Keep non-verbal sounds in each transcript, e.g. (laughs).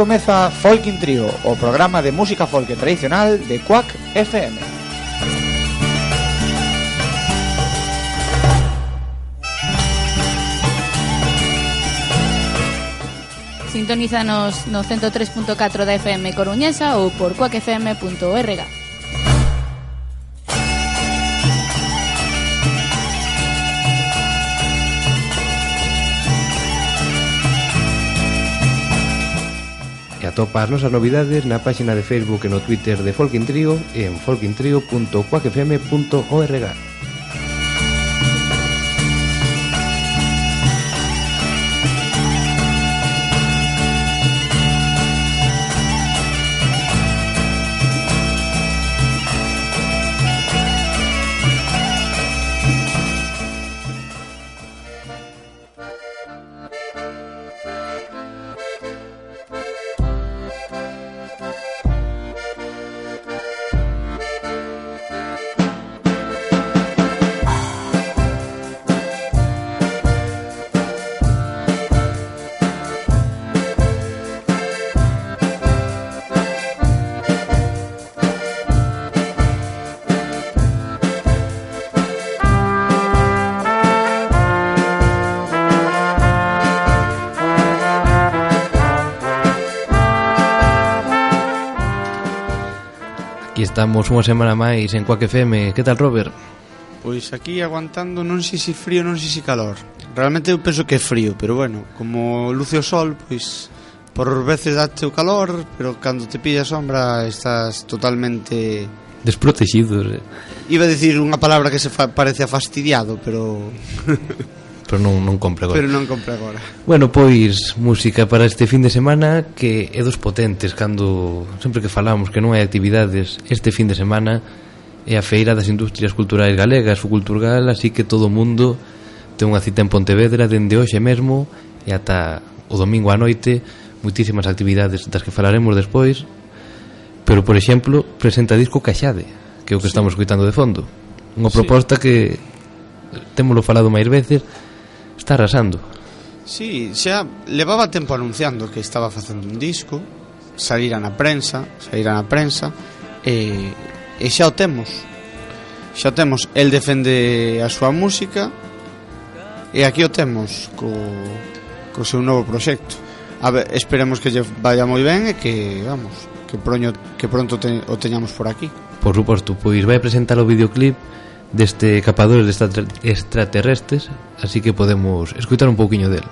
comeza Folkin Trio, o programa de música folk tradicional de Quack FM. Sintonízanos no 103.4 da FM Coruñesa ou por cuacfm.org. Atopa as nosas novidades na páxina de Facebook e no Twitter de Folkin Trio e en folkintrio.coacfm.org. Estamos unha semana máis en Coaque FM. Que tal, Robert? Pois aquí aguantando non sei se frío, non sei se calor. Realmente eu penso que é frío, pero bueno, como luce o sol, pois por veces date o calor, pero cando te pilla a sombra estás totalmente desprotegido. Eh. Iba a decir unha palabra que se fa parece a fastidiado, pero (laughs) pero non, non compre agora. Pero non compre agora. Bueno, pois, música para este fin de semana que é dos potentes cando, sempre que falamos que non hai actividades este fin de semana é a Feira das Industrias Culturais Galegas, Fuculturgal, así que todo o mundo ten unha cita en Pontevedra dende hoxe mesmo e ata o domingo á noite moitísimas actividades das que falaremos despois pero por exemplo presenta disco Caxade que é o que sí. estamos escuitando de fondo unha proposta sí. que témolo falado máis veces está arrasando. Sí, xa levaba tempo anunciando que estaba facendo un disco, salira na prensa, salira na prensa, e, e xa o temos. Xa o temos, el defende a súa música, e aquí o temos co, co seu novo proxecto. A ver, esperemos que lle vaya moi ben e que, vamos, que, proño, que pronto te, o teñamos por aquí. Por suposto, pois vai presentar o videoclip deste capador de extraterrestres, así que podemos escutar un pouquiño del.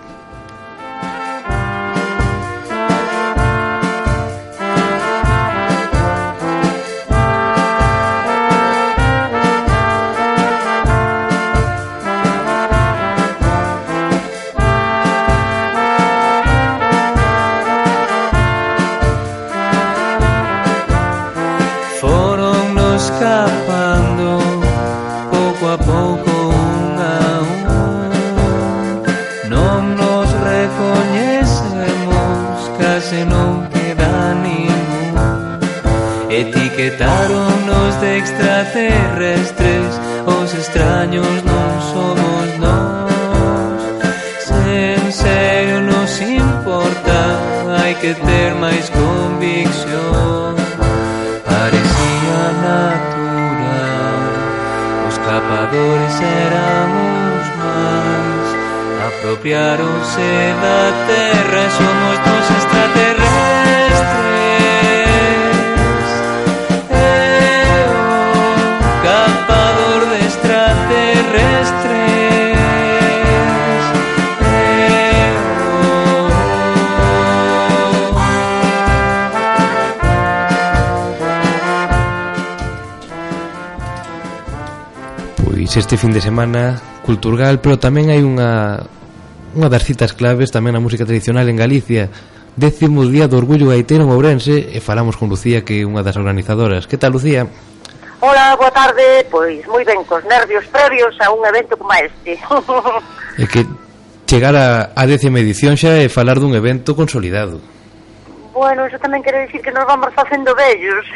fin de semana cultural, pero tamén hai unha unha das citas claves tamén na música tradicional en Galicia. Décimo día do Orgullo Gaitero en Ourense e falamos con Lucía, que é unha das organizadoras. Que tal, Lucía? Hola, boa tarde. Pois moi ben, cos nervios previos a un evento como este. (laughs) é que chegar a, a décima edición xa é falar dun evento consolidado. Bueno, eso tamén quero dicir que nos vamos facendo vellos.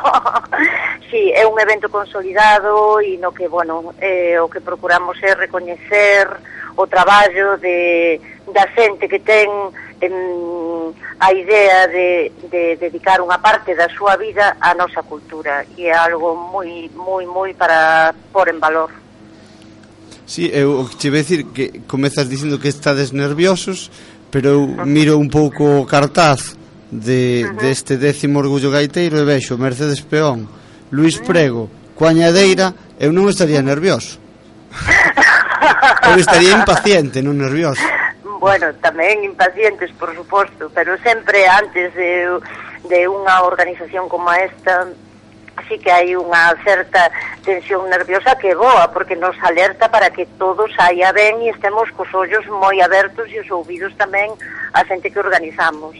(laughs) sí, é un evento consolidado e no que, bueno, eh, o que procuramos é recoñecer o traballo de, da xente que ten em, a idea de, de dedicar unha parte da súa vida á nosa cultura e é algo moi, moi, moi para pôr en valor. Sí, eu che vou dicir que comezas dicindo que estades nerviosos, pero eu miro un pouco o cartaz de, deste décimo orgullo gaiteiro e vexo Mercedes Peón, Luis Prego, Coañadeira, eu non estaría nervioso. (laughs) eu estaría impaciente, non nervioso. Bueno, tamén impacientes, por suposto, pero sempre antes de, de unha organización como esta sí que hai unha certa tensión nerviosa que é boa, porque nos alerta para que todo saia ben e estemos cos ollos moi abertos e os ouvidos tamén a xente que organizamos.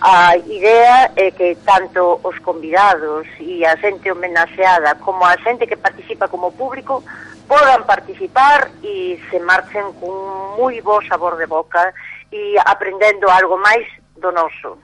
A idea é que tanto os convidados e a xente homenaxeada como a xente que participa como público podan participar e se marchen cun moi bo sabor de boca e aprendendo algo máis do noso.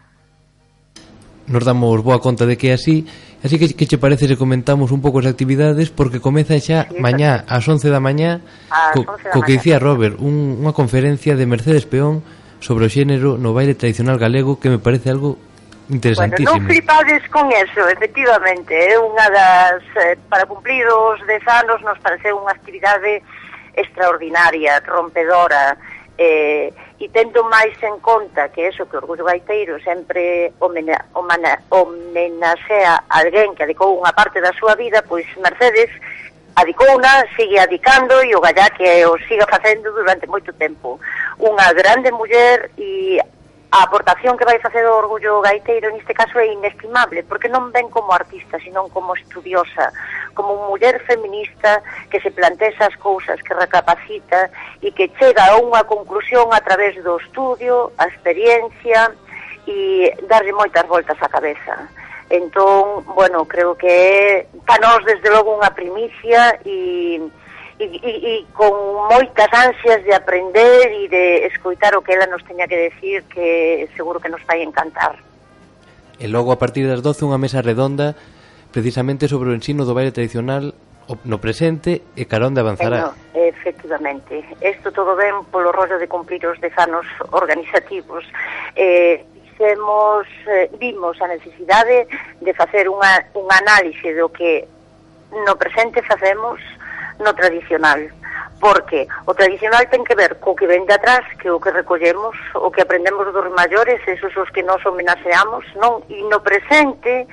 Nos damos boa conta de que é así Así que, que che parece se comentamos un pouco as actividades porque comeza xa sí, mañá ás 11 da mañá co, da co que dicía Robert, un, unha conferencia de Mercedes Peón sobre o xénero no baile tradicional galego que me parece algo interesantísimo. Bueno, non flipades con eso, efectivamente, é eh? unha das eh, para cumplir os 10 anos nos parece unha actividade extraordinaria, rompedora, eh e tendo máis en conta que eso que o Orgullo Gaiteiro sempre homena, homena, homenaxea alguén que adicou unha parte da súa vida, pois Mercedes adicouna, sigue adicando e o gallá que o siga facendo durante moito tempo. Unha grande muller e a aportación que vai facer o Orgullo Gaiteiro neste caso é inestimable, porque non ven como artista, senón como estudiosa, como muller feminista que se plantea esas cousas, que recapacita e que chega a unha conclusión a través do estudio, a experiencia e darlle moitas voltas á cabeza. Entón, bueno, creo que é para nós desde logo unha primicia e e, e, e con moitas ansias de aprender e de escoitar o que ela nos teña que decir que seguro que nos vai encantar. E logo a partir das 12 unha mesa redonda precisamente sobre o ensino do baile tradicional no presente e carón de avanzará. Eh, no, efectivamente. Isto todo ben polo rollo de cumplir os dezanos organizativos. Eh, fixemos, eh, vimos a necesidade de facer unha, un análise do que no presente facemos no tradicional porque o tradicional ten que ver co que ven de atrás, que o que recollemos, o que aprendemos dos maiores, esos os que nos homenaxeamos, non? E no presente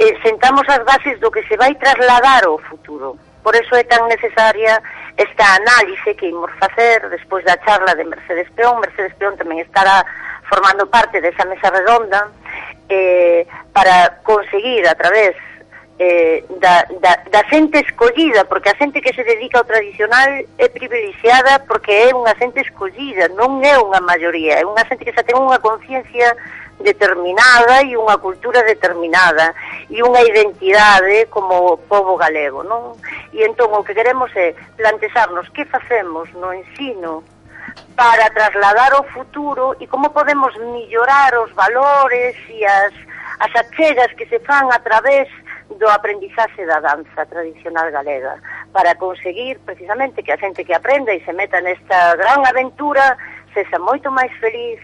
eh, sentamos as bases do que se vai trasladar ao futuro. Por eso é tan necesaria esta análise que imos facer despois da charla de Mercedes Peón. Mercedes Peón tamén estará formando parte desa mesa redonda eh, para conseguir a través eh, da, da, da xente escollida, porque a xente que se dedica ao tradicional é privilexiada porque é unha xente escollida, non é unha maioría, é unha xente que xa ten unha conciencia determinada e unha cultura determinada e unha identidade como povo galego, non? E entón o que queremos é plantexarnos que facemos no ensino para trasladar o futuro e como podemos mellorar os valores e as, as achegas que se fan a través do aprendizaxe da danza tradicional galega para conseguir precisamente que a xente que aprenda e se meta nesta gran aventura sexa moito máis feliz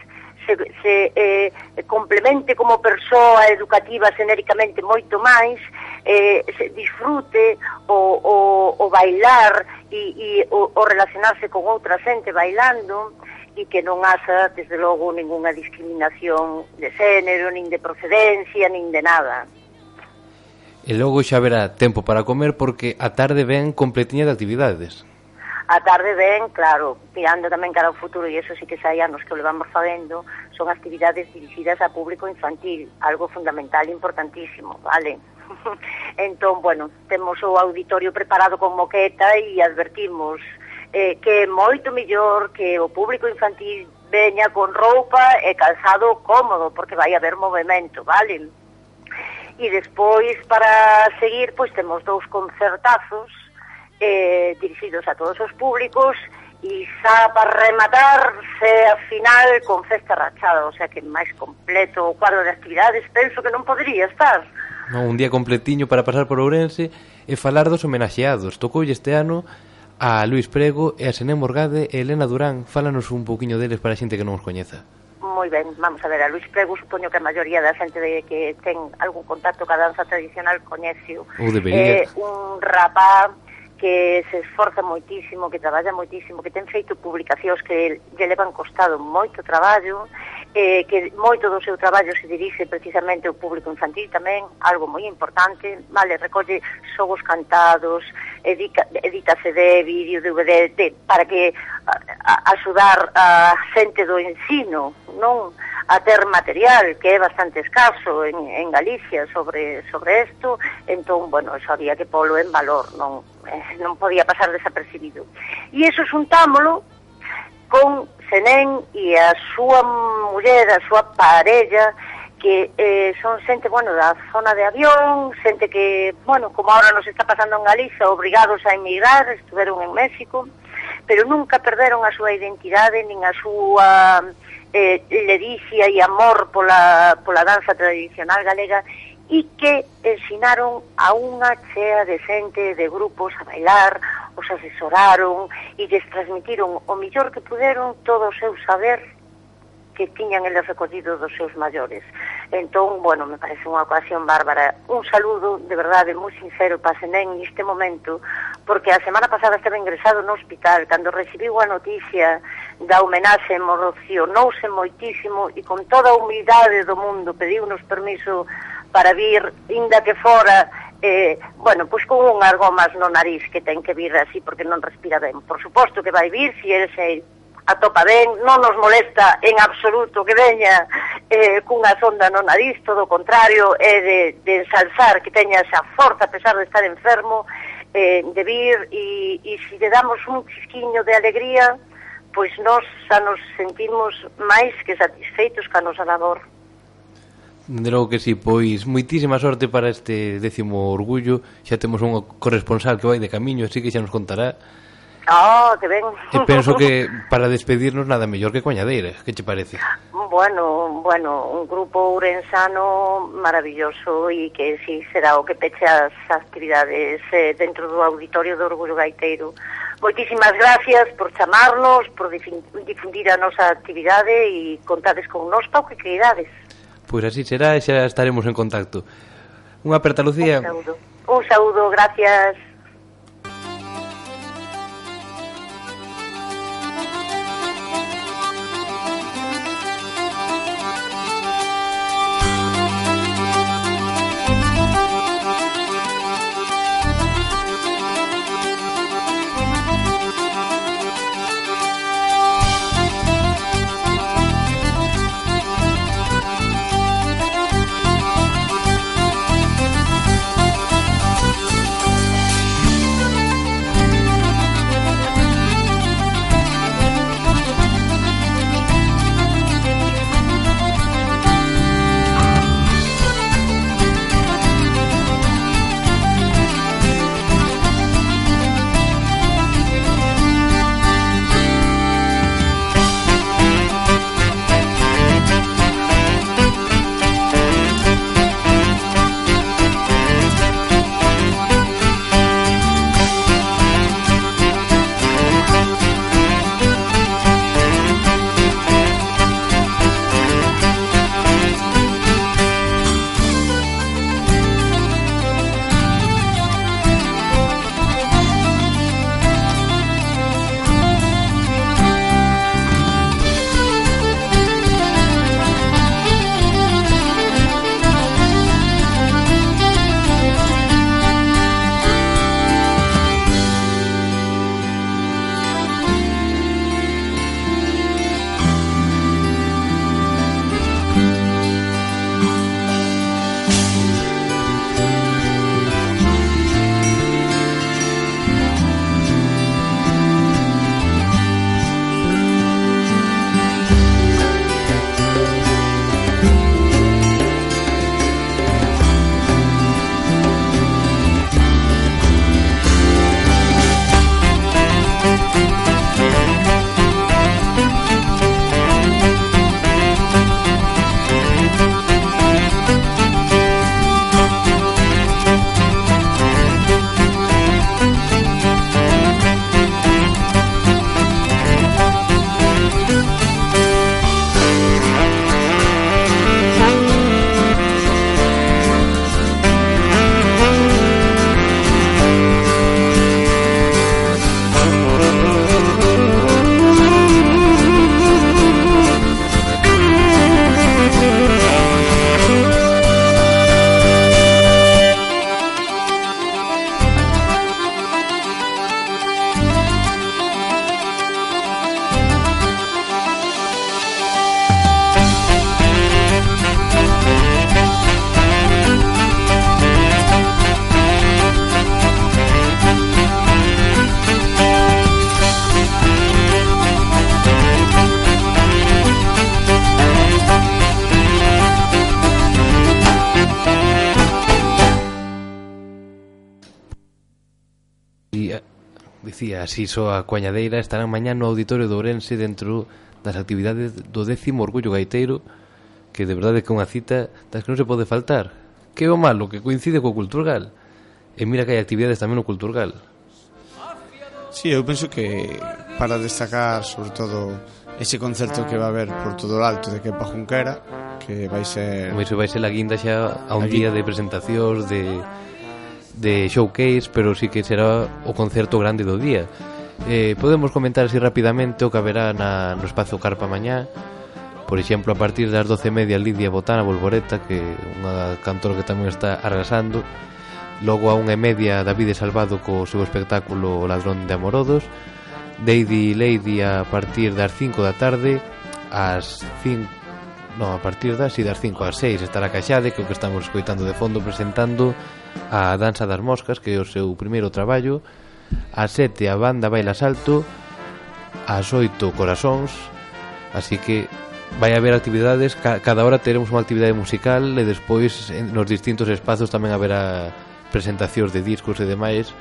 se, se eh, complemente como persoa educativa xenéricamente moito máis eh, se disfrute o, o, o bailar e, e o, o relacionarse con outra xente bailando e que non haxa, desde logo, ninguna discriminación de xénero, nin de procedencia, nin de nada. E logo xa verá tempo para comer porque a tarde ven completiña de actividades. A tarde ven, claro, tirando tamén cara ao futuro, e eso sí que sai anos que o levamos facendo, son actividades dirixidas a público infantil, algo fundamental e importantísimo, vale? (laughs) entón, bueno, temos o auditorio preparado con moqueta e advertimos eh, que é moito mellor que o público infantil veña con roupa e calzado cómodo, porque vai haber movimento, vale? E despois, para seguir, pois temos dous concertazos eh, dirixidos a todos os públicos e xa para rematar se a final con festa rachada, o sea que máis completo o cuadro de actividades penso que non podría estar. Non, un día completiño para pasar por Ourense e falar dos homenaxeados. Tocoulle este ano a Luis Prego e a Sené Morgade e Elena Durán. Fálanos un pouquiño deles para a xente que non os coñeza moi ben. Vamos a ver, a Luis Prego supoño que a maioría da xente de que ten algún contacto ca danza tradicional coñece. Ou debería. Eh, un rapaz que se esforza moitísimo, que traballa moitísimo, que ten feito publicacións que lle levan costado moito traballo, eh, que moito do seu traballo se dirixe precisamente ao público infantil tamén, algo moi importante, vale, recolle xogos cantados, edita, edita CD, vídeo, DVD, de, para que a, a, axudar a xente do ensino, non? a ter material que é bastante escaso en, en Galicia sobre sobre isto, entón, bueno, eso había que polo en valor, non? Eh, non podía pasar desapercibido. E iso xuntámolo con Senén e a súa muller, a súa parella, que eh, son xente, bueno, da zona de avión, xente que, bueno, como ahora nos está pasando en Galiza, obrigados a emigrar, estuveron en México, pero nunca perderon a súa identidade, nin a súa eh, ledicia e amor pola, pola danza tradicional galega, e que ensinaron a unha chea de xente de grupos a bailar, os asesoraron e lles transmitiron o millor que puderon todo o seu saber que tiñan eles recollido dos seus maiores. Entón, bueno, me parece unha ocasión bárbara. Un saludo de verdade moi sincero para Senén neste momento, porque a semana pasada estaba ingresado no hospital, cando recibiu a noticia da homenaxe emocionouse moitísimo e con toda a humildade do mundo pediu-nos permiso para vir, inda que fora, eh, bueno, pois con un gomas no nariz que ten que vir así porque non respira ben. Por suposto que vai vir, se ele se atopa ben, non nos molesta en absoluto que veña eh, cunha sonda no nariz, todo o contrario, é eh, de, de ensalzar que teña esa forza a pesar de estar enfermo, eh, de vir e, e se lle damos un chisquiño de alegría, pois nós xa nos sentimos máis que satisfeitos ca nosa labor. Dende logo que sí, pois moitísima sorte para este décimo orgullo. Xa temos un corresponsal que vai de camiño, así que xa nos contará. Oh, que ben. E penso que para despedirnos nada mellor que Coñadeira, que che parece? Bueno, bueno, un grupo ourensano maravilloso e que si sí, será o que peche as actividades eh, dentro do auditorio do Orgullo Gaiteiro. Moitísimas gracias por chamarnos, por difundir a nosa actividade e contades con nos pa o que queirades. Pois así será e xa estaremos en contacto. Unha aperta, Lucía. Un saúdo, un saúdo gracias. Iso a Coañadeira estarán mañá no Auditorio de Ourense dentro das actividades do décimo Orgullo Gaiteiro que de verdade que é unha cita das que non se pode faltar. Que é o malo, que coincide co Culturgal e mira que hai actividades tamén no Culturgal Si, sí, eu penso que para destacar sobre todo ese concerto que va a haber por todo o alto de Kepa Junquera que vai ser... Como iso vai ser a guinda xa a un a día de presentacións de de showcase, pero sí que será o concerto grande do día. Eh, podemos comentar así rapidamente o que haberá na, no espazo Carpa mañá. Por exemplo, a partir das 12:30 Lidia Botana Volvoreta, que é unha cantora que tamén está arrasando. Logo a 1:30 David Salvado co seu espectáculo Ladrón de Amorodos. Lady Lady a partir das 5 da tarde ás 5 No, a partir das, si das 5 ás 6 estará Caxade, que o que estamos escoitando de fondo presentando a Danza das Moscas, que é o seu primeiro traballo, a sete a banda Baila Salto, ás oito Corazóns, así que vai haber actividades, ca cada hora teremos unha actividade musical e despois en, nos distintos espazos tamén haberá presentacións de discos e demais,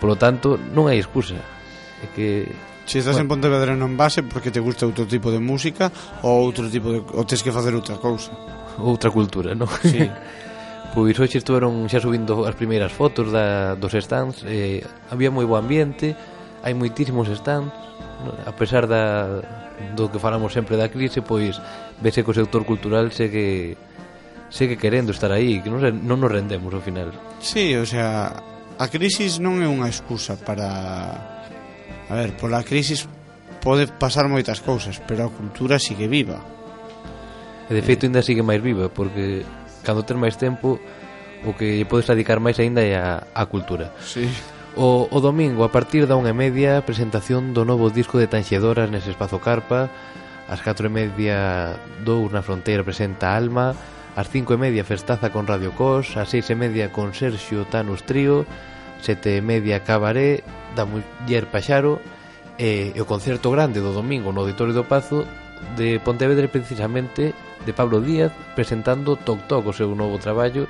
Por lo tanto non hai excusa, é que Se estás bueno. en Pontevedra non base porque te gusta outro tipo de música ou outro tipo de ou tes que facer outra cousa. Outra cultura, non? Sí. (laughs) pois hoxe estuveron xa subindo as primeiras fotos da, dos stands eh, había moi bo ambiente hai moitísimos stands a pesar da, do que falamos sempre da crise pois vese que o sector cultural segue segue querendo estar aí que non, non nos rendemos ao final. Sí, o sea, a crisis non é unha excusa para a ver, pola crisis pode pasar moitas cousas pero a cultura sigue viva. E de feito eh. ainda sigue máis viva porque cando ter máis tempo o que lle podes dedicar máis aínda é a, a cultura. Sí. O, o domingo, a partir da unha e media, presentación do novo disco de Tanxedoras nese espazo Carpa, ás 4 e media, Dous na fronteira presenta Alma, ás 5 e media, Festaza con Radio Cos, ás 6 e media, con Sergio Tanus Trío, sete e media, Cabaré, da Muller Paxaro, e, e o concerto grande do domingo no Auditorio do Pazo de Pontevedra precisamente de Pablo Díaz presentando Toc Toc, o seu novo traballo,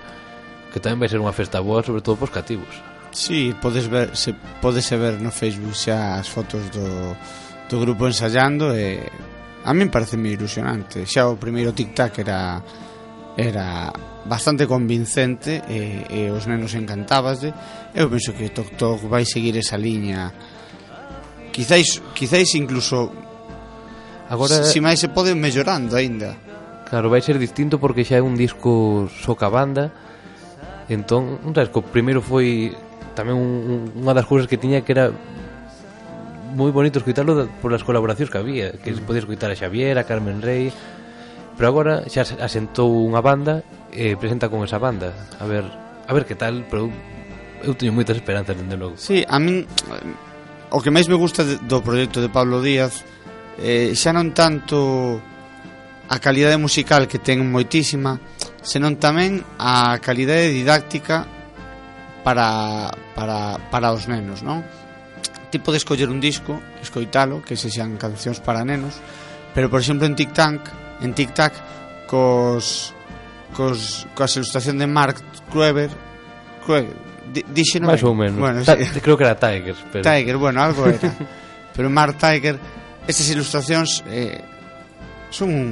que tamén vai ser unha festa boa, sobre todo pos cativos. Sí, podes ver, se, podese ver no Facebook xa as fotos do, do grupo ensayando e a min parece moi ilusionante. Xa o primeiro tic-tac era era bastante convincente e, e os nenos encantabasde. Eu penso que Tok Tok vai seguir esa liña. Quizáis, quizáis incluso Agora... Si máis se pode mellorando aínda. Claro, vai ser distinto porque xa é un disco soca banda. Entón, un disco primeiro foi tamén un, un, unha das cousas que tiña que era moi bonito escutarlo polas colaboracións que había, que se mm. podía escutar a Xavier, a Carmen Rey, pero agora xa asentou unha banda e eh, presenta con esa banda. A ver, a ver que tal, pero eu teño moitas esperanzas dende logo. Sí, a min o que máis me gusta do proxecto de Pablo Díaz eh, xa non tanto a calidade musical que ten moitísima, senón tamén a calidade didáctica para, para, para os nenos, non? Ti podes coller un disco, escoitalo, que se xan cancións para nenos, pero por exemplo en Tic Tac, en Tic Tac cos cos coa ilustración de Mark Krueber, Krueber dixen máis ou menos. Bueno, Ta sí. (laughs) creo que era Tiger, pero Tiger, bueno, algo era. pero Mark Tiger, estas ilustracións eh, son un,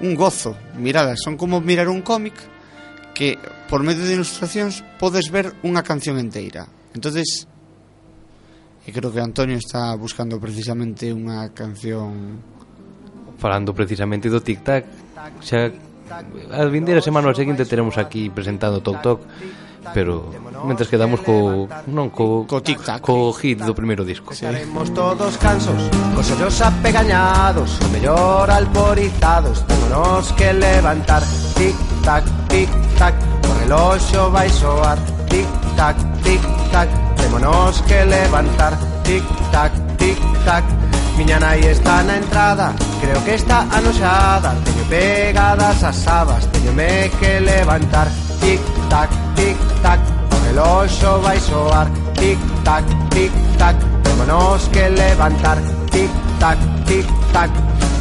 un gozo miradas, son como mirar un cómic que por medio de ilustracións podes ver unha canción enteira. Entonces, e creo que Antonio está buscando precisamente unha canción falando precisamente do tic tac. Xa as vindeiras semanas seguinte teremos aquí presentado Tok Tok pero mentres quedamos co non co co, tic -tac. co hit do primeiro disco. estaremos todos cansos, cos ollos apegañados, o mellor alporizados, temonos que levantar. Tic tac, tic tac, o reloxo vai soar. Tic tac, tic tac, temonos que levantar. Tic tac, tic tac, Miña nai está na entrada Creo que está anoxada. Teño pegadas as sabas Teñome que levantar. Tic tac, tic tac O reloxo vai soar. Tic tac, tic tac Témonos que levantar. Tic tac, tic tac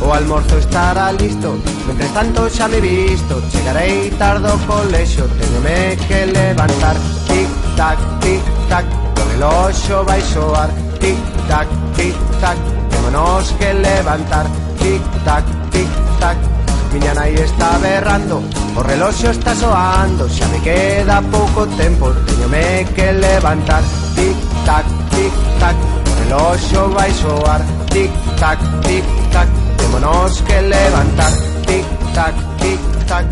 O almorzo estará listo. Mentre tanto xa me visto Chegarei tardo ao colexo Teñome que levantar. Tic tac, tic tac O reloxo vai soar. Tic tac, tic tac Tenemos que levantar, tic tac, tic tac. Miña nai está berrando, o reloxo está soando. Xa me queda pouco tempo, teñome que levantar. Tic tac, tic tac, o reloxo vai soar. Tic tac, tic tac, temonos que levantar. Tic tac, tic tac,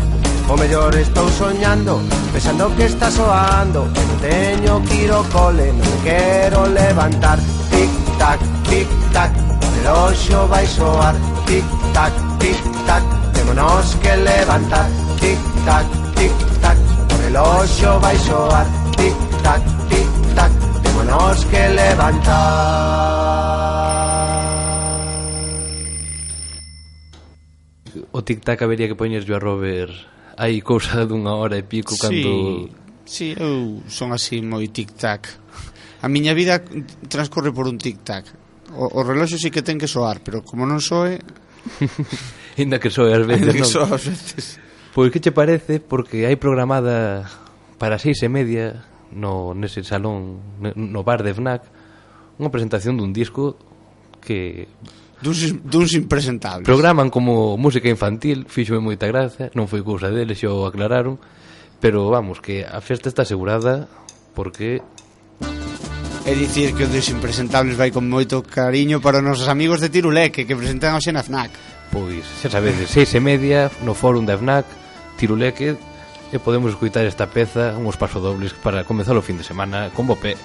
o mellor estou soñando Pensando que está soando, que non teño que ir ao cole Non me quero levantar. Tic tac, tic tac, reloxo vai soar Tic tac, tic tac, temonos que levantar Tic tac, tic tac, o reloxo vai soar Tic tac, tic tac, temonos que levantar O tic tac habería que poñerlle a Robert Hai cousa dunha hora e pico sí. cando... Sí, eu son así moi tic-tac. A miña vida transcorre por un tic-tac. O, o reloxo sí que ten que soar, pero como non soe... (laughs) Inda que soe as veces, Inda que soa as veces. Pois que che parece, porque hai programada para seis e media no, nese salón, no bar de FNAC, unha presentación dun disco que duns, duns impresentables. Programan como música infantil, fíxome moita gracia, non foi cousa deles, xo aclararon, pero vamos, que a festa está asegurada porque É dicir que o dos impresentables vai con moito cariño para os nosos amigos de Tiruleque que presentan hoxe na FNAC. Pois, xa sabedes, seis e media no fórum da FNAC, Tiruleque, e podemos escutar esta peza, uns pasodobles para comezar o fin de semana con Bopé.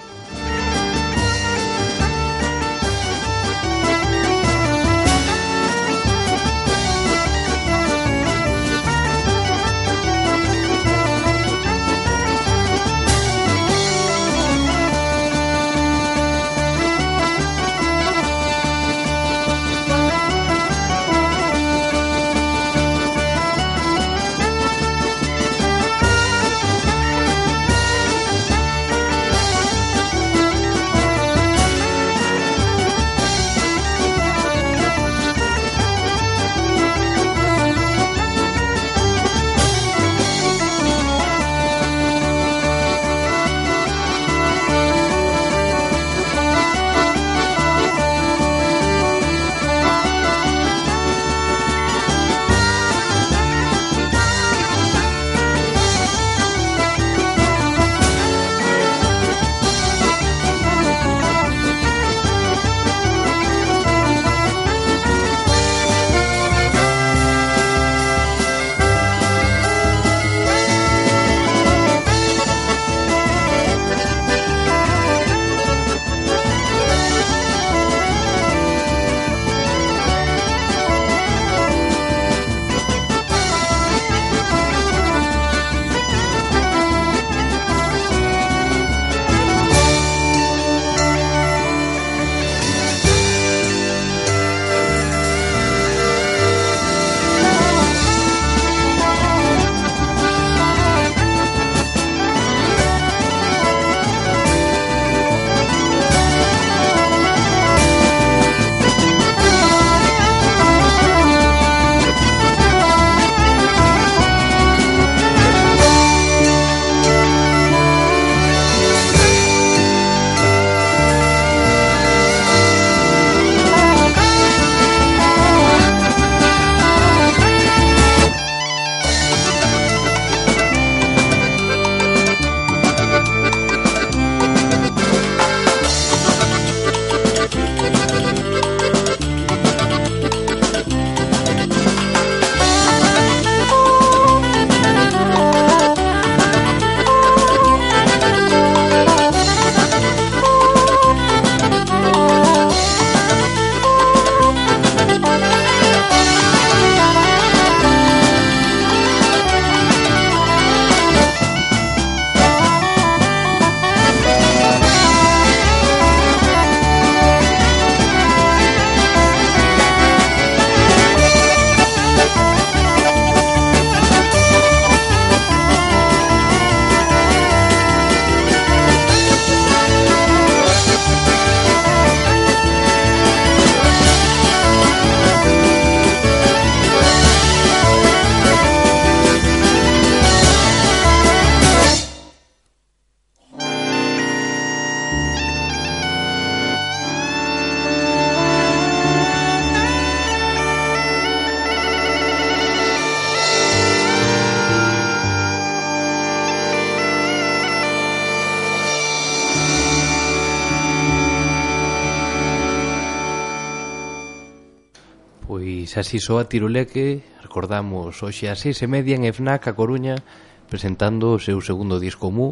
Se así soa Tiruleque, recordamos, hoxe a seis e media en FNAC a Coruña, presentando o seu segundo disco Mu,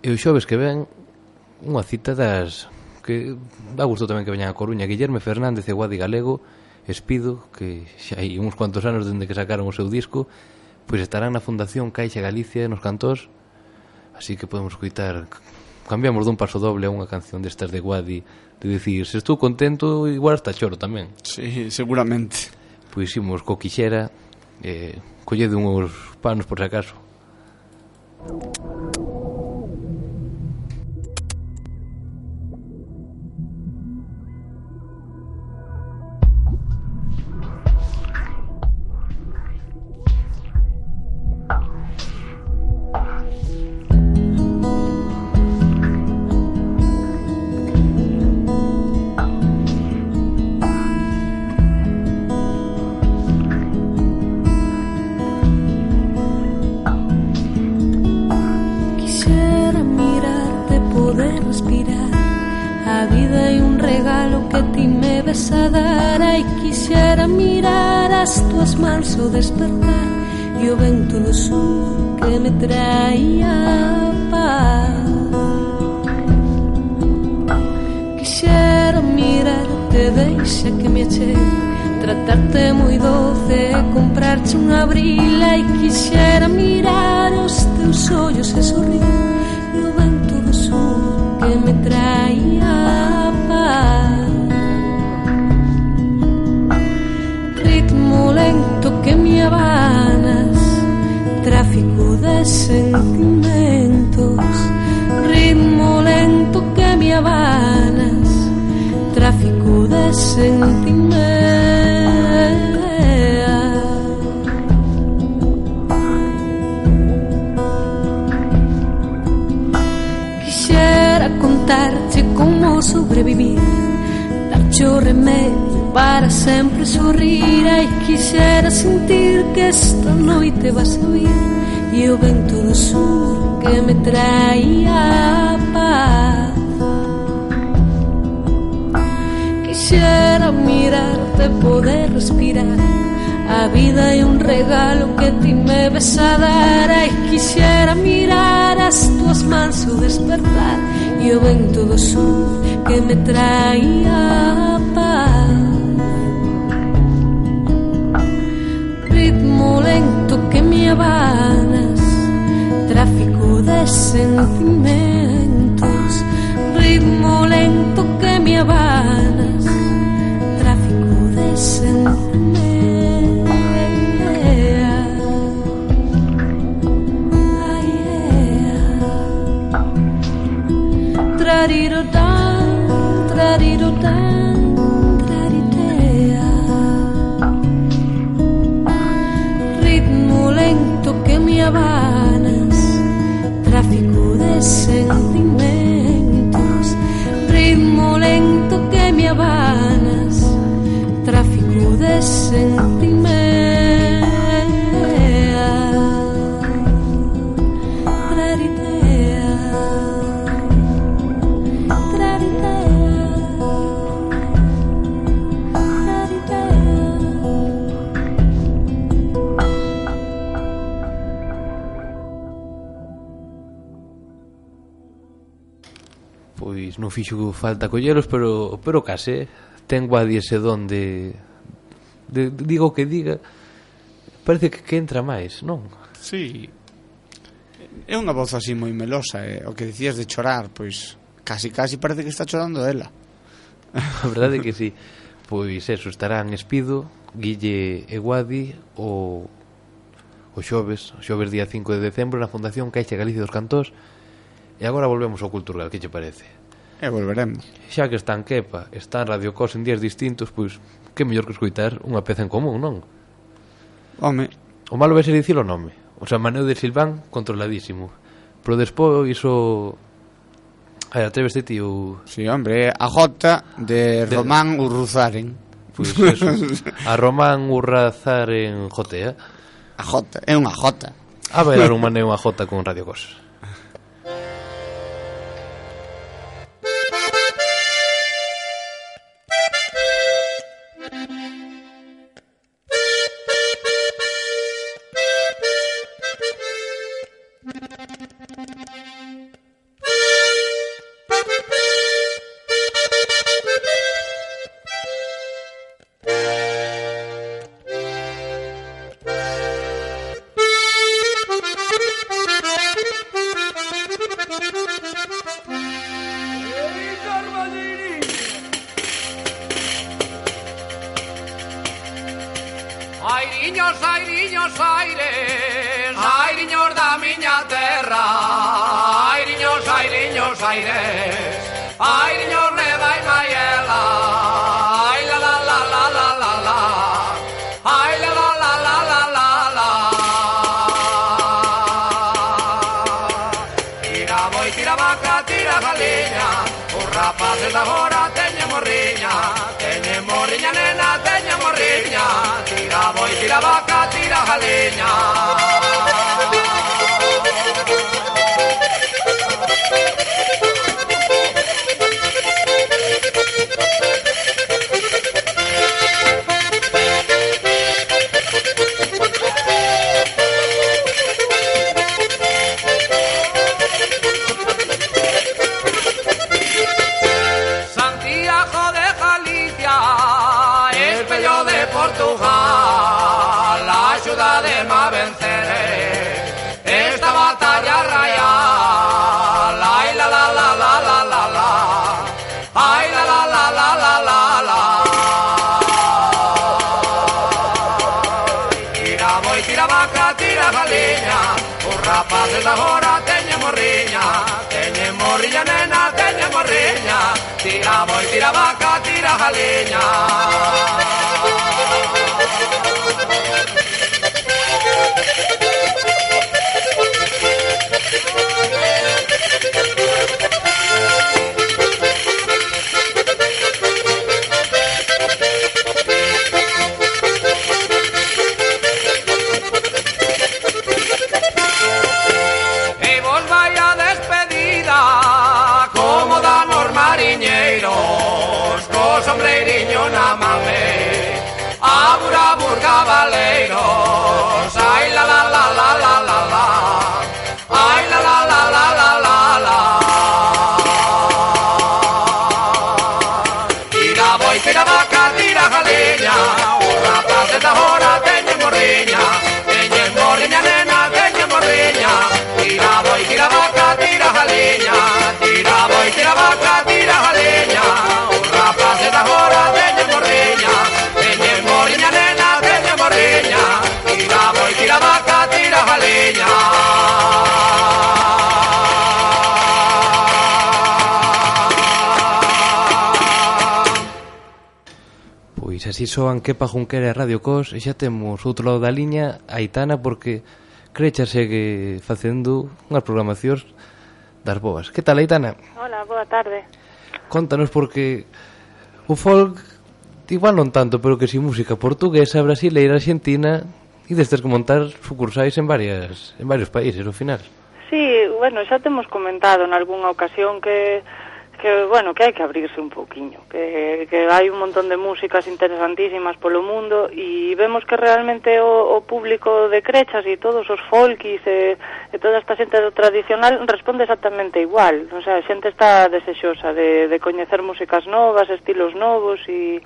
e o xoves que ven unha cita das que dá gusto tamén que veñan a Coruña. Guillerme Fernández e Guadi Galego Espido, que xa hai uns cuantos anos dende que sacaron o seu disco pois estarán na Fundación Caixa Galicia nos Cantós así que podemos coitar cambiamos dun paso doble a unha canción destas de Guadi de dicir, se estou contento igual hasta choro tamén sí, seguramente. Pois imos co quixera eh, collede uns panos por si acaso. besara y quisiera mirar hasta marzo despertar. Yo vento lo sur que me traía paz. Quisiera mirarte deixa que me eché tratarte muy doce comprarte un abrila y quisiera mirar os teus ollos e sorrir yo vento do sur que me traía que me abanas Tráfico de sentimentos Ritmo lento que me abanas Tráfico de sentimentos Quixera contarte como sobrevivir Darte remedio para sempre sorrir Ai, quixera sentir que esta noite vas a vir E o vento que me traía paz. Quixera mirarte, poder respirar. A vida é un regalo que ti me ves a dar. Ai, quixera mirar as tuas mans ao despertar E o vento que me traía paz Lento que me abanas Tráfico de sentimentos Ritmo lento que me abanas non fixo falta colleros, pero pero case ten Guadi ese don de, de, digo que diga parece que, que entra máis, non? Sí. É unha voz así moi melosa, eh? o que dicías de chorar, pois casi casi parece que está chorando ela. (laughs) A verdade é que sí. Pois eso, estarán Espido, Guille e Guadi o o xoves, o xoves día 5 de decembro na Fundación Caixa Galicia dos Cantós. E agora volvemos ao cultural, que che parece? E volveremos. Xa que está en Kepa, está en Radio Cos en días distintos, pois que mellor que escoitar unha peza en común, non? Home. O malo vai ser dicir o nome. O San Maneu de Silván, controladísimo. Pero despois o... Ai, atréveste ti o... Si, sí, hombre, a Jota de, de... Román Urruzaren. Pois pues eso. a Román Urruzaren Jotea. A Jota, é unha Jota. Ah, a bailar un maneo a Jota con Radio Cos. sabora, teñe morriña, teñe morriña nena, teñe morriña, tira boi, tira vaca, tira jaleña. así soan Kepa Junquera e Radio Cos e xa temos outro lado da liña Aitana porque Crecha segue facendo unhas programacións das boas. Que tal, Aitana? Hola, boa tarde. Contanos porque o folk igual non tanto, pero que si música portuguesa, brasileira, argentina e destes que montar sucursais en varias en varios países, ao final. Sí, bueno, xa temos comentado en algunha ocasión que que bueno, que hai que abrirse un pouquiño, que, que hai un montón de músicas interesantísimas polo mundo e vemos que realmente o, o público de crechas e todos os folkis e, e toda esta xente tradicional responde exactamente igual, o sea, a xente está desexosa de, de coñecer músicas novas, estilos novos e,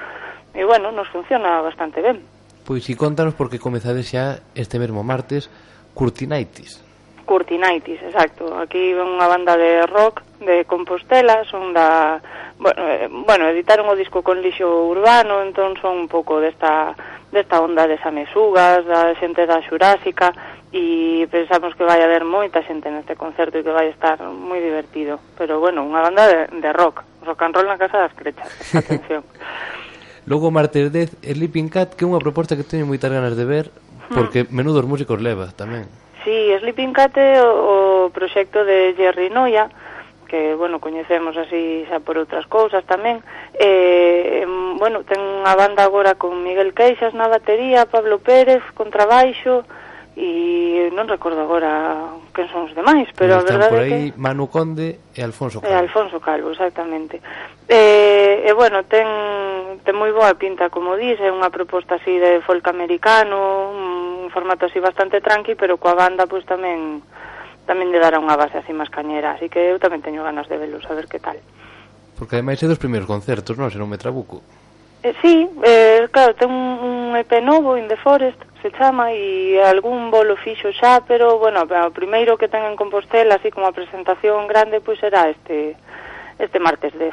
e bueno, nos funciona bastante ben. Pois e contanos porque comezades xa este mesmo martes Curtinaitis. Curtinaitis, exacto. Aquí unha banda de rock de Compostela, son da... Bueno, eh, bueno editaron o disco con lixo urbano, entón son un pouco desta, desta onda de samesugas, da xente da xurásica, e pensamos que vai haber moita xente neste concerto e que vai estar moi divertido. Pero bueno, unha banda de, de rock, rock and roll na Casa das Crechas, (laughs) atención. Logo martes 10, Sleeping Cat, que é unha proposta que teño moitas ganas de ver, hmm. porque menudos músicos leva tamén. Sí, Sleeping Cat é o, o proxecto de Jerry Noia, que, bueno, coñecemos así xa por outras cousas tamén. Eh, bueno, ten a banda agora con Miguel Queixas na batería, Pablo Pérez, con trabaixo, e non recordo agora quen son os demais, pero Están a verdade por aí é que... Manu Conde e Alfonso Calvo. E Alfonso Calvo, exactamente. E, e bueno, ten, ten moi boa pinta, como dis, é unha proposta así de folk americano, un formato así bastante tranqui, pero coa banda pois tamén tamén de dará unha base así máis cañera, así que eu tamén teño ganas de velo, a ver que tal. Porque ademais é dos primeiros concertos, non? Se non me trabuco. Eh, sí, eh, claro, ten un, un EP novo, In the Forest, se chama, e algún bolo fixo xa, pero, bueno, o primeiro que ten en Compostela, así como a presentación grande, pois pues, será este este martes 10.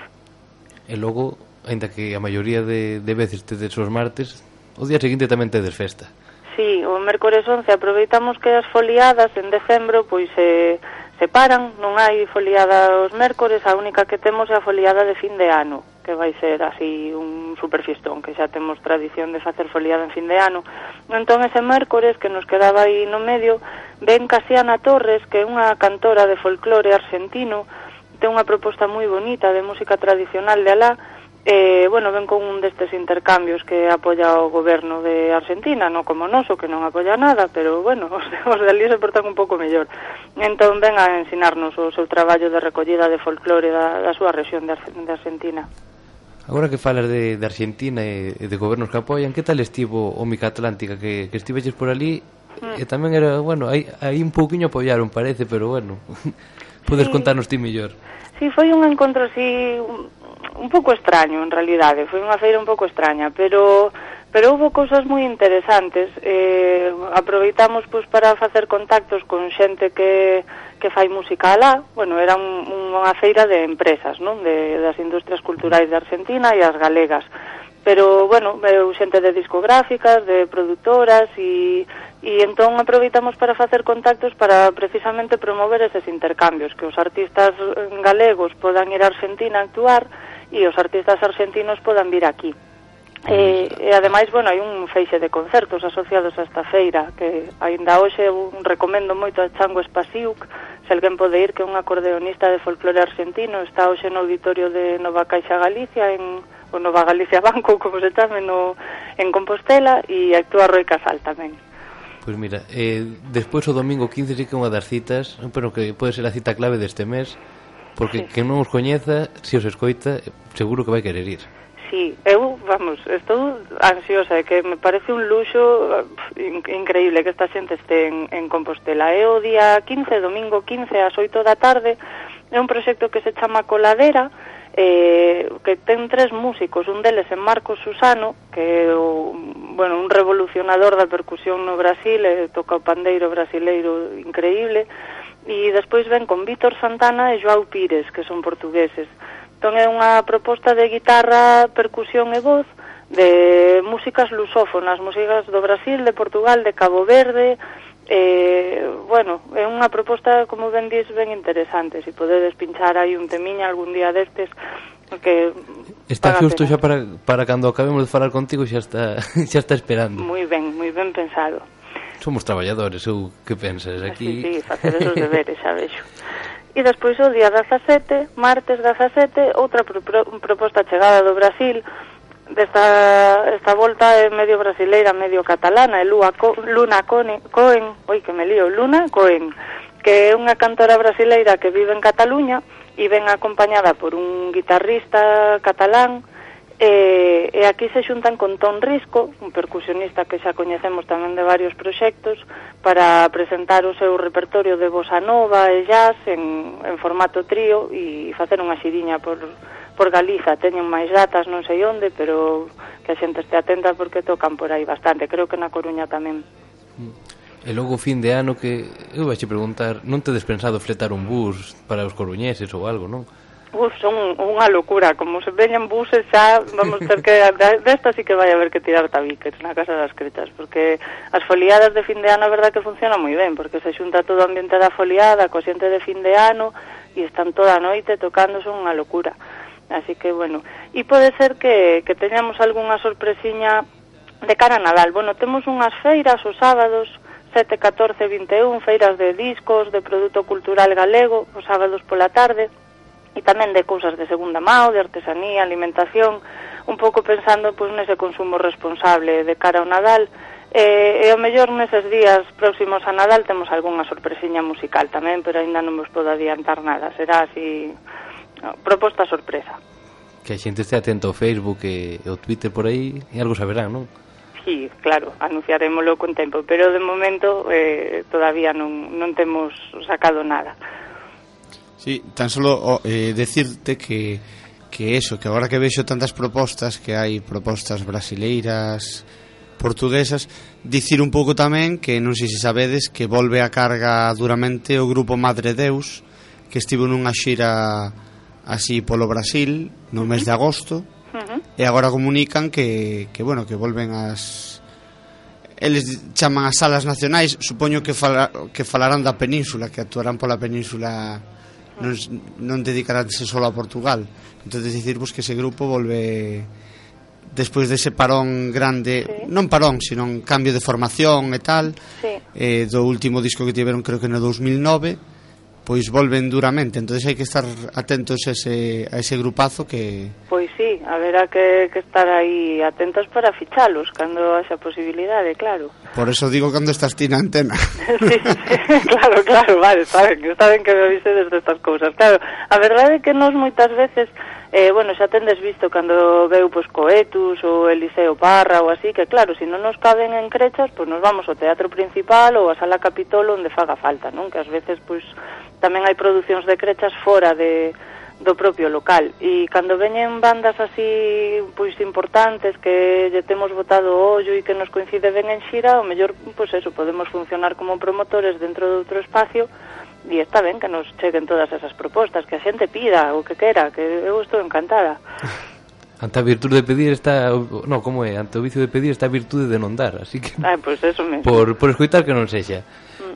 E logo, ainda que a maioría de, de veces tedes os martes, o día seguinte tamén tedes festa. Sí, o mércores 11 aproveitamos que as foliadas en decembro pois eh, se paran, non hai foliada os mércores, a única que temos é a foliada de fin de ano que vai ser así un superfiestón, que xa temos tradición de facer foliada en fin de ano. Entón ese mércores que nos quedaba aí no medio, ven Casiana Torres, que é unha cantora de folclore argentino, ten unha proposta moi bonita de música tradicional de alá, eh, bueno, ven con un destes intercambios que apoia o goberno de Argentina, non como noso, que non apoia nada, pero bueno, os, (laughs) os de ali se portan un pouco mellor. Entón ven a ensinarnos o seu traballo de recollida de folclore da, da súa región de, de Argentina. Agora que falas de, de Argentina e, e de gobernos que apoian, que tal estivo o Mica Atlántica que, que estiveches por ali? Mm. E tamén era, bueno, aí, aí un pouquiño apoiaron, parece, pero bueno, (laughs) podes sí. contarnos ti mellor. Sí, foi un encontro así un, un pouco extraño, en realidade, foi unha feira un pouco extraña, pero pero houve cousas moi interesantes. Eh, aproveitamos pois, para facer contactos con xente que, que fai música alá. Bueno, era un, unha feira de empresas, non? De, das industrias culturais de Argentina e as galegas. Pero, bueno, xente de discográficas, de produtoras e, e entón aproveitamos para facer contactos para precisamente promover eses intercambios, que os artistas galegos podan ir a Argentina a actuar e os artistas argentinos podan vir aquí. E, e ademais, bueno, hai un feixe de concertos asociados a esta feira que aínda hoxe un recomendo moito a Chango Espasiuk se alguén pode ir que é un acordeonista de folclore argentino está hoxe no auditorio de Nova Caixa Galicia en o Nova Galicia Banco (laughs) como se chame no, en Compostela e actúa Roy Casal tamén Pois pues mira, eh, despois o domingo 15 sí que é unha das citas pero que pode ser a cita clave deste mes porque sí. que non os coñeza, se os escoita seguro que vai querer ir sí, eu, vamos, estou ansiosa, que me parece un luxo in, increíble que esta xente este en, en Compostela. É o día 15, domingo 15, ás 8 da tarde, é un proxecto que se chama Coladera, eh, que ten tres músicos, un deles é Marcos Susano, que é o, bueno, un revolucionador da percusión no Brasil, eh, toca o pandeiro brasileiro increíble, e despois ven con Vítor Santana e Joao Pires, que son portugueses. Entón é unha proposta de guitarra, percusión e voz de músicas lusófonas, músicas do Brasil, de Portugal, de Cabo Verde, eh, bueno, é unha proposta, como ben dis, ben interesante, se si podedes pinchar aí un temiña algún día destes, porque Está xusto pena. xa para, para cando acabemos de falar contigo xa está, (laughs) xa está esperando. Moi ben, moi ben pensado. Somos traballadores, eu que pensas aquí? Ah, sí, sí, facer os deberes, xa vexo. (laughs) E despois o día 17, martes 17, outra pro, pro, proposta chegada do Brasil, desta esta volta é medio brasileira, medio catalana, é Lua, Co, Luna Cohen, Cohen, oi que me lío, Luna Cohen, que é unha cantora brasileira que vive en Cataluña e ven acompañada por un guitarrista catalán E, e aquí se xuntan con Ton Risco, un percusionista que xa coñecemos tamén de varios proxectos, para presentar o seu repertorio de bossa nova e jazz en, en formato trío e facer unha xiriña por, por Galiza. Teñen máis datas, non sei onde, pero que a xente este atenta porque tocan por aí bastante. Creo que na Coruña tamén. E logo fin de ano que eu vais preguntar, non te despensado fletar un bus para os coruñeses ou algo, non? Uf, son unha locura, como se veñan buses xa, vamos ter que, (laughs) desta sí que vai haber que tirar tabiques na Casa das Cretas, porque as foliadas de fin de ano a verdad que funciona moi ben, porque se xunta todo o ambiente da foliada, co xente de fin de ano, e están toda a noite tocando, son unha locura. Así que, bueno, e pode ser que, que teñamos algunha sorpresiña de cara a Nadal. Bueno, temos unhas feiras os sábados, 7, 14, 21, feiras de discos, de produto cultural galego, os sábados pola tarde, e tamén de cousas de segunda mão, de artesanía, alimentación, un pouco pensando pois, nese consumo responsable de cara eh, ao Nadal, E, e o mellor neses días próximos a Nadal temos algunha sorpresiña musical tamén, pero aínda non vos podo adiantar nada. Será así no, proposta sorpresa. Que a xente este atento ao Facebook e, ao Twitter por aí e algo saberán, non? Sí, claro, anunciarémolo con tempo, pero de momento eh, todavía non, non temos sacado nada. Sí, tan solo oh, eh, decirte que que eso, que agora que vexo tantas propostas, que hai propostas brasileiras, portuguesas, dicir un pouco tamén que non sei se sabedes que volve a carga duramente o grupo Madre Deus, que estivo nunha xira así polo Brasil no mes de agosto, uh -huh. e agora comunican que, que bueno, que volven as eles chaman as salas nacionais, supoño que fala, que falarán da península, que actuarán pola península non, non dedicaránse só a Portugal entonces dicirvos que ese grupo volve despois dese parón grande, sí. non parón, sino un cambio de formación e tal, sí. eh, do último disco que tiveron creo que no 2009, pois volven duramente, entonces hai que estar atentos a ese, a ese grupazo que... Pois sí, haberá que, que estar aí atentos para fichalos, cando haxa posibilidade, claro. Por eso digo cando estás ti na antena. (laughs) sí, sí, claro, claro, vale, saben, saben que me avisedes destas cousas, claro. A verdade é que nos moitas veces eh, bueno, xa tendes visto cando veu pois, Coetus ou Eliseo Parra ou así, que claro, se si non nos caben en crechas, pois nos vamos ao teatro principal ou á sala Capitolo onde faga falta, non? Que ás veces, pois, tamén hai producións de crechas fora de, do propio local e cando veñen bandas así pois importantes que lle temos botado o ollo e que nos coincide ben en xira, o mellor pois eso, podemos funcionar como promotores dentro de outro espacio e está ben que nos cheguen todas esas propostas, que a xente pida o que quera, que eu estou encantada. (laughs) Ante a virtude de pedir está, no, como é, ante o vicio de pedir está a virtude de non dar, así que Ah, pois pues eso mesmo. Por por escoitar que non sexa.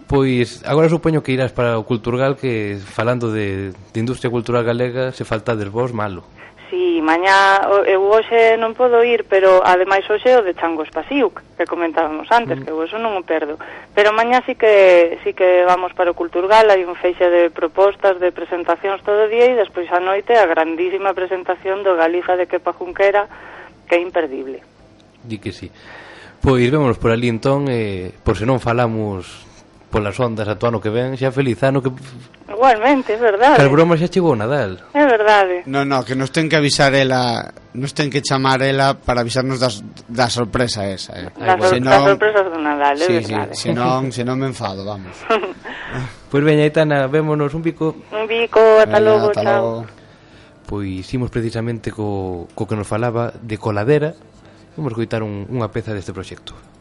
Pois agora supoño que irás para o Culturgal que falando de, de industria cultural galega se faltades vos malo. Si, sí, mañá eu hoxe non podo ir, pero ademais hoxe o de Changos Pasiuk, que comentábamos antes, mm. que eu eso non o perdo. Pero mañá sí que sí que vamos para o Culturgal, hai un feixe de propostas, de presentacións todo o día e despois a noite a grandísima presentación do Galiza de Kepa Junquera, que é imperdible. Di que sí. Pois vémonos por ali entón, eh, por se non falamos polas ondas ata ano que ven, xa feliz ano que Igualmente, é verdade. Que broma xa chegou Nadal. É verdade. No, no, que nos ten que avisar ela, nos ten que chamar ela para avisarnos das, da sorpresa esa, eh. Da, sor, senón, da sorpresa do Nadal, é sí, verdade. Sí, senón, (laughs) senón me enfado, vamos. (laughs) pois pues veña, Itana, vémonos un bico. Un bico, ata veña, logo, ata chao. Logo. Pois imos precisamente co, co que nos falaba de coladera, vamos coitar un, unha peza deste proxecto.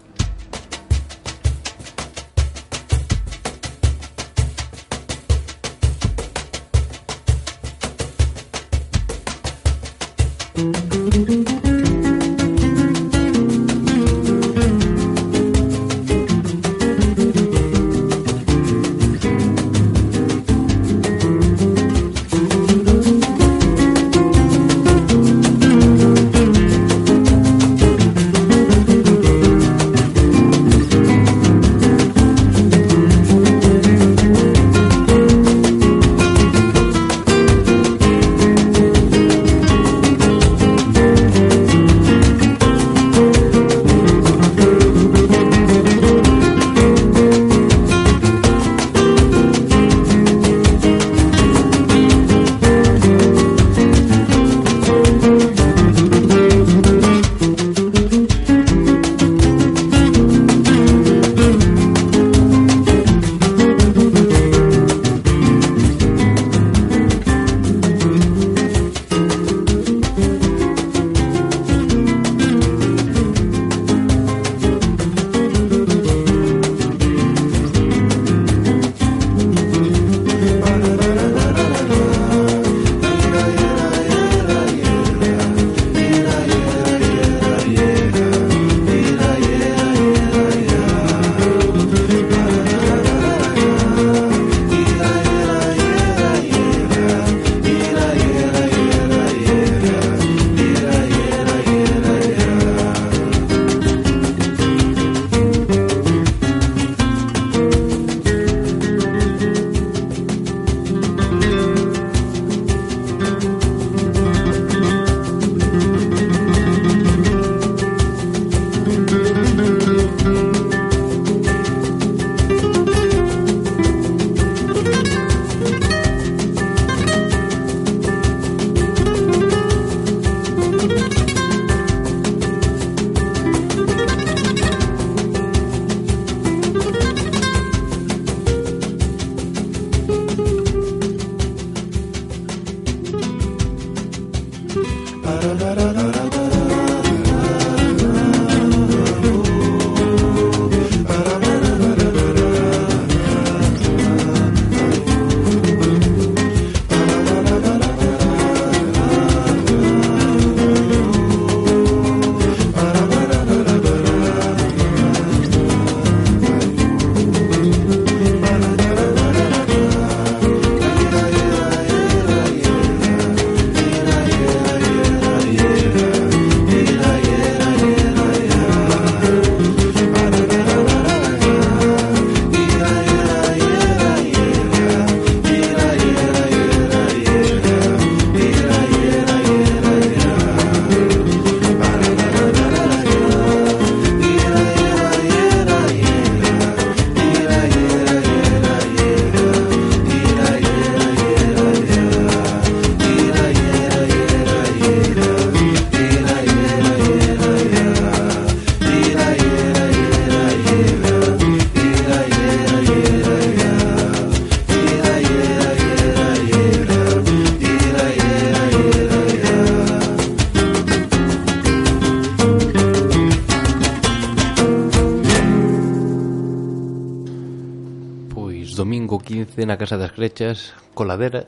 Norte, na Casa das Crechas, Coladera,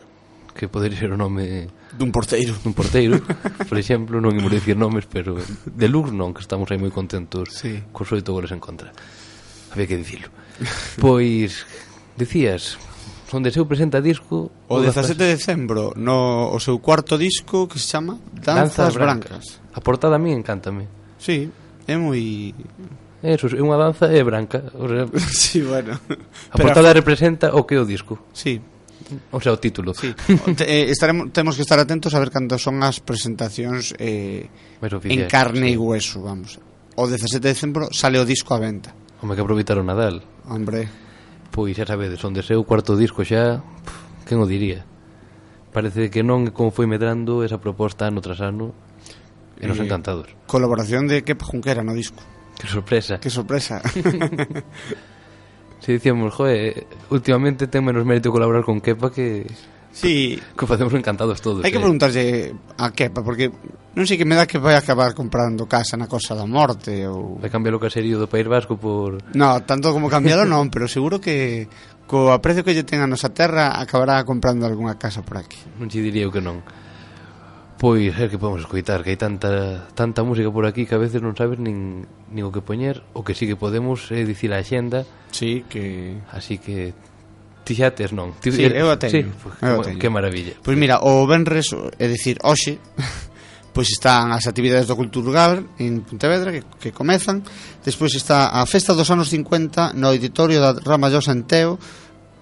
que podería ser o nome dun porteiro, dun porteiro, por exemplo, non imos dicir nomes, pero de Lux non, que estamos aí moi contentos sí. cos oito goles en contra. Había que dicilo. Pois dicías onde seu presenta disco o 17 de decembro no o seu cuarto disco que se chama Danzas, Danzas Brancas. Brancas. A portada a mí encántame. Sí, é moi Eso, é unha danza é branca. O sea, (laughs) sí, bueno. A Pero portada representa o que é o disco. Sí. O sea, o título. Sí. Te, eh, estaremos, temos que estar atentos a ver cando son as presentacións eh, oficial, en carne sí. e hueso, vamos. O 17 de decembro sale o disco a venta. Home, que aproveitar o Nadal. Hombre. Pois xa sabedes, onde seu cuarto disco xa, pff, quen o diría? Parece que non como foi medrando esa proposta ano tras ano, e nos eh, encantados. Colaboración de Kepa Junquera no disco. Qué sorpresa. Qué sorpresa. (laughs) si dicíamos, joder, últimamente ten menos mérito colaborar con Kepa que... Sí. (laughs) Que facemos encantados todos. Hai que eh. preguntarlle a Kepa, porque non sei que me dá que vai acabar comprando casa na Costa da Morte ou... Vai cambiar o caserío do País Vasco por... No, tanto como cambiado non, pero seguro que co aprecio que lle ten a nosa terra acabará comprando algunha casa por aquí. Non te diría eu que non. Pois é que podemos escoitar Que hai tanta, tanta música por aquí Que a veces non sabes nin, nin o que poñer. O que sí que podemos é dicir a xenda. Sí, que... Así que Ti xa tes non? Ti, sí, eu a teño, sí, pues, eu teño. Que maravilla. Pois pues mira, o Benres, é dicir, hoxe (laughs) pois están as actividades do Culturgal en Pontevedra que, que comezan. Despois está a Festa dos anos 50 no auditorio da Ramallosa en Teo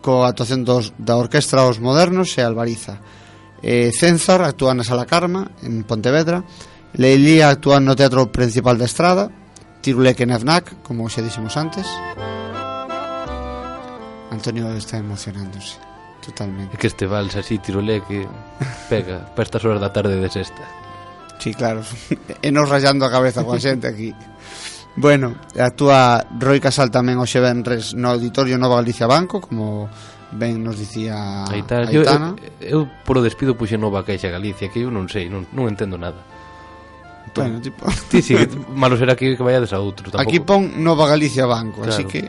coa actuación dos, da Orquestra Os Modernos e Albariza. Eh, Censor actúa na Sala Karma, en Pontevedra. Leilía actúa no Teatro Principal da Estrada. Tiruleque na FNAC, como xa dixemos antes. Antonio está emocionándose totalmente. É que este vals así tiruleque pega para estas horas da tarde de sexta. Sí, claro. (laughs) e nos rayando a cabeza con xente aquí. Bueno, actúa Roy Casal tamén o venres no Auditorio Nova Galicia Banco como ben nos dicía Aitana, Aitana. Eu, eu, eu por o despido puxe nova caixa Galicia que eu non sei, non, non entendo nada. Entón, bueno, tipo... sí, sí, malo será que, que vayades a outro tampouco. Aquí pon Nova Galicia Banco, claro. así que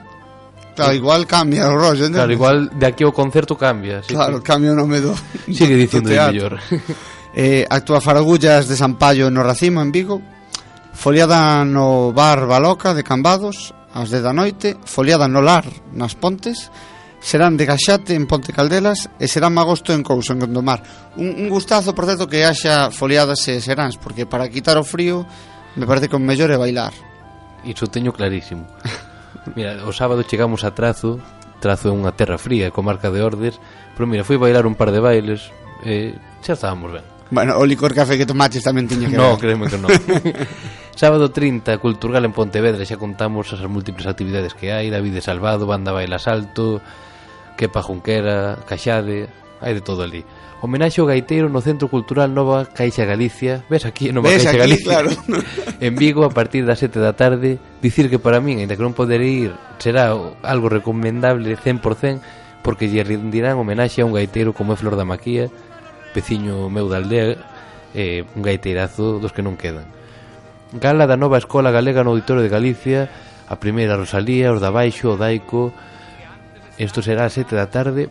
Claro, igual cambia o rollo, entendes? Claro, igual de aquí ao concerto cambia Así Claro, que... cambia o nome do Sigue dicindo do mellor (laughs) eh, Actúa Faragullas de Sampaio no Racimo, en Vigo. Foliada no Bar Baloca de Cambados ás 10 da noite. Foliada no Lar, nas Pontes serán de Gaxate en Ponte Caldelas e serán magosto en Couso, en Gondomar. Un, un gustazo, por certo, que haxa foliadas e seráns, porque para quitar o frío me parece que o mellor é bailar. Iso teño clarísimo. (laughs) Mira, o sábado chegamos a Trazo, Trazo é unha terra fría, comarca de Ordes, pero mira, fui bailar un par de bailes e xa estábamos ben. Bueno, o licor café que tomaches tamén tiña que No, ver. créeme que non. (laughs) Sábado 30, Culturgal en Pontevedra, xa contamos as múltiples actividades que hai, David de Salvado, Banda Baila Salto, Quepa Junquera, Caxade, hai de todo ali. Homenaxe ao gaiteiro no Centro Cultural Nova Caixa Galicia. Ves aquí, Nova Ves Caixa aquí, Galicia. Claro. (laughs) en Vigo a partir das 7 da tarde. Dicir que para min, aínda que non poder ir, será algo recomendable 100% porque lle rendirán homenaxe a un gaiteiro como é Flor da Maquía, veciño meu da aldea, eh, un gaiteirazo dos que non quedan. Gala da Nova Escola Galega no Auditorio de Galicia, a primeira Rosalía, os da Baixo, o Daico, Isto será a sete da tarde.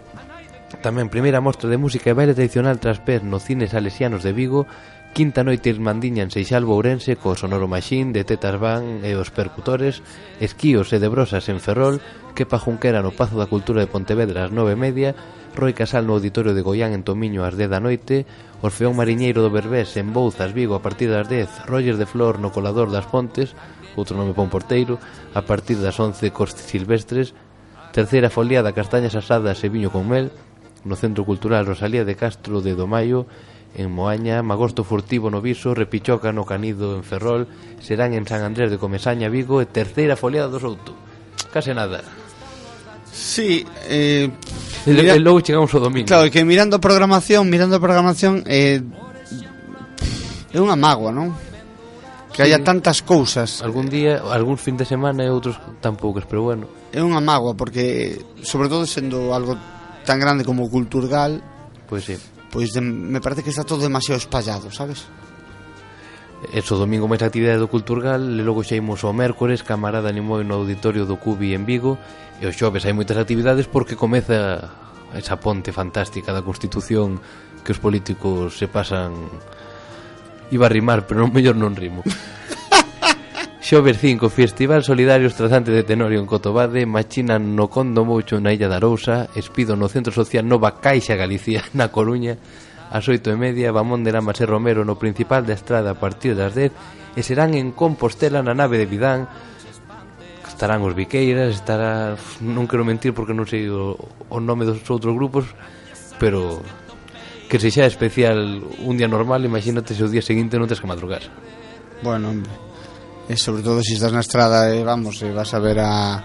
Tamén primeira mostra de música e baile tradicional traspés no cine salesianos de Vigo Quinta noite irmandiña en Seixalbo Ourense co sonoro maxín de Tetas Van e os percutores Esquíos e de brosas en Ferrol Quepa Junquera no Pazo da Cultura de Pontevedra ás nove e media Roi Casal no Auditorio de Goián en Tomiño ás 10 da noite, Orfeón Mariñeiro do Berbés en Bouzas, Vigo a partir das 10, Roger de Flor no Colador das Pontes, outro nome pon porteiro, a partir das 11 Cos Silvestres, Terceira foliada castañas asadas e viño con mel no Centro Cultural Rosalía de Castro de Domaio en Moaña, Magosto Furtivo no Viso, Repichoca no Canido en Ferrol, serán en San Andrés de Comesaña, Vigo e terceira foliada do Souto. Case nada. Sí, eh, e, mira... e logo chegamos ao domingo. Claro, que mirando a programación, mirando a programación eh, é unha mágoa, non? que sí. haya tantas cousas. Algún día, algún fin de semana e outros tampoucos, pero bueno. É unha mágoa porque sobre todo sendo algo tan grande como o Culturgal, pois pues sí. Pois de, me parece que está todo demasiado espallado, sabes? Eso domingo máis actividade do Culturgal E logo xa imos ao mércores Camarada animou no auditorio do Cubi en Vigo E o xoves hai moitas actividades Porque comeza esa ponte fantástica da Constitución Que os políticos se pasan Iba a rimar, pero non mellor non rimo. (laughs) Xover 5, Festival Solidario Estrazante de Tenorio en Cotobade, Machina no Condo Moucho na Illa da Arousa, Espido no Centro Social Nova Caixa Galicia (laughs) na Coruña, ás oito e media, Bamón de Lamas e Romero no principal da estrada a partir das 10 e serán en Compostela na nave de Vidán estarán os Viqueiras, estará... non quero mentir porque non sei o, o nome dos outros grupos, pero que se xa especial un día normal, imagínate se o día seguinte non tens que madrugar. Bueno, hombre, e sobre todo se estás na estrada e eh, vamos, e eh, vas a ver a,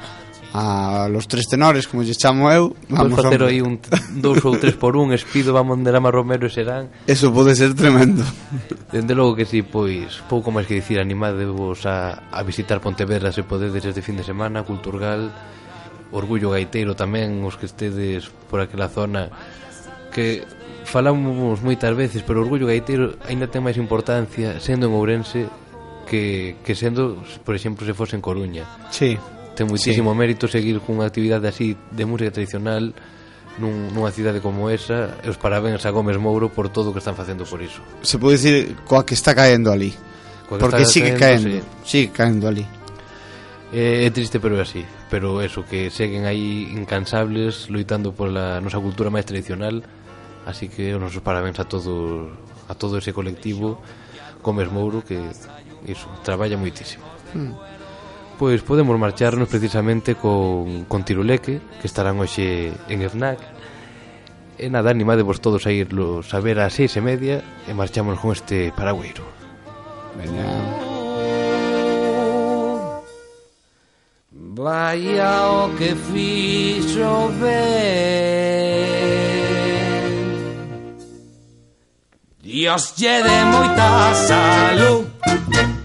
a los tres tenores, como lle chamo eu, vamos facer aí un dous ou tres por un, Espido, vamos de Lama Romero e Serán. Eso pode ser tremendo. Dende logo que si, sí, pois, pouco máis que dicir, animadevos a, a visitar Pontevedra se podedes este fin de semana, Culturgal, Orgullo Gaiteiro tamén, os que estedes por aquela zona, que falamos moitas veces, pero o orgullo gaitero aínda ten máis importancia sendo en Ourense que, que sendo, por exemplo, se fose en Coruña. Sí. Ten muitísimo sí. mérito seguir cunha actividade así de música tradicional nun, nunha cidade como esa e os parabéns a Gómez Mouro por todo o que están facendo por iso. Se pode dicir coa que está caendo ali. Coa Porque sigue caendo, caendo sí. sigue caendo ali. É, é triste pero é así Pero eso, que seguen aí incansables Loitando pola nosa cultura máis tradicional Así que os nosos parabéns a todo a todo ese colectivo Gómez Mouro que iso, traballa moitísimo. Hmm. Pois podemos marcharnos precisamente con, con Tiruleque, que estarán hoxe en FNAC. E nada, animadevos todos a irlos a ver ás seis e media e marchamos con este paragüeiro. Veña. Vaya o que fixo ver Dios lle de moita salud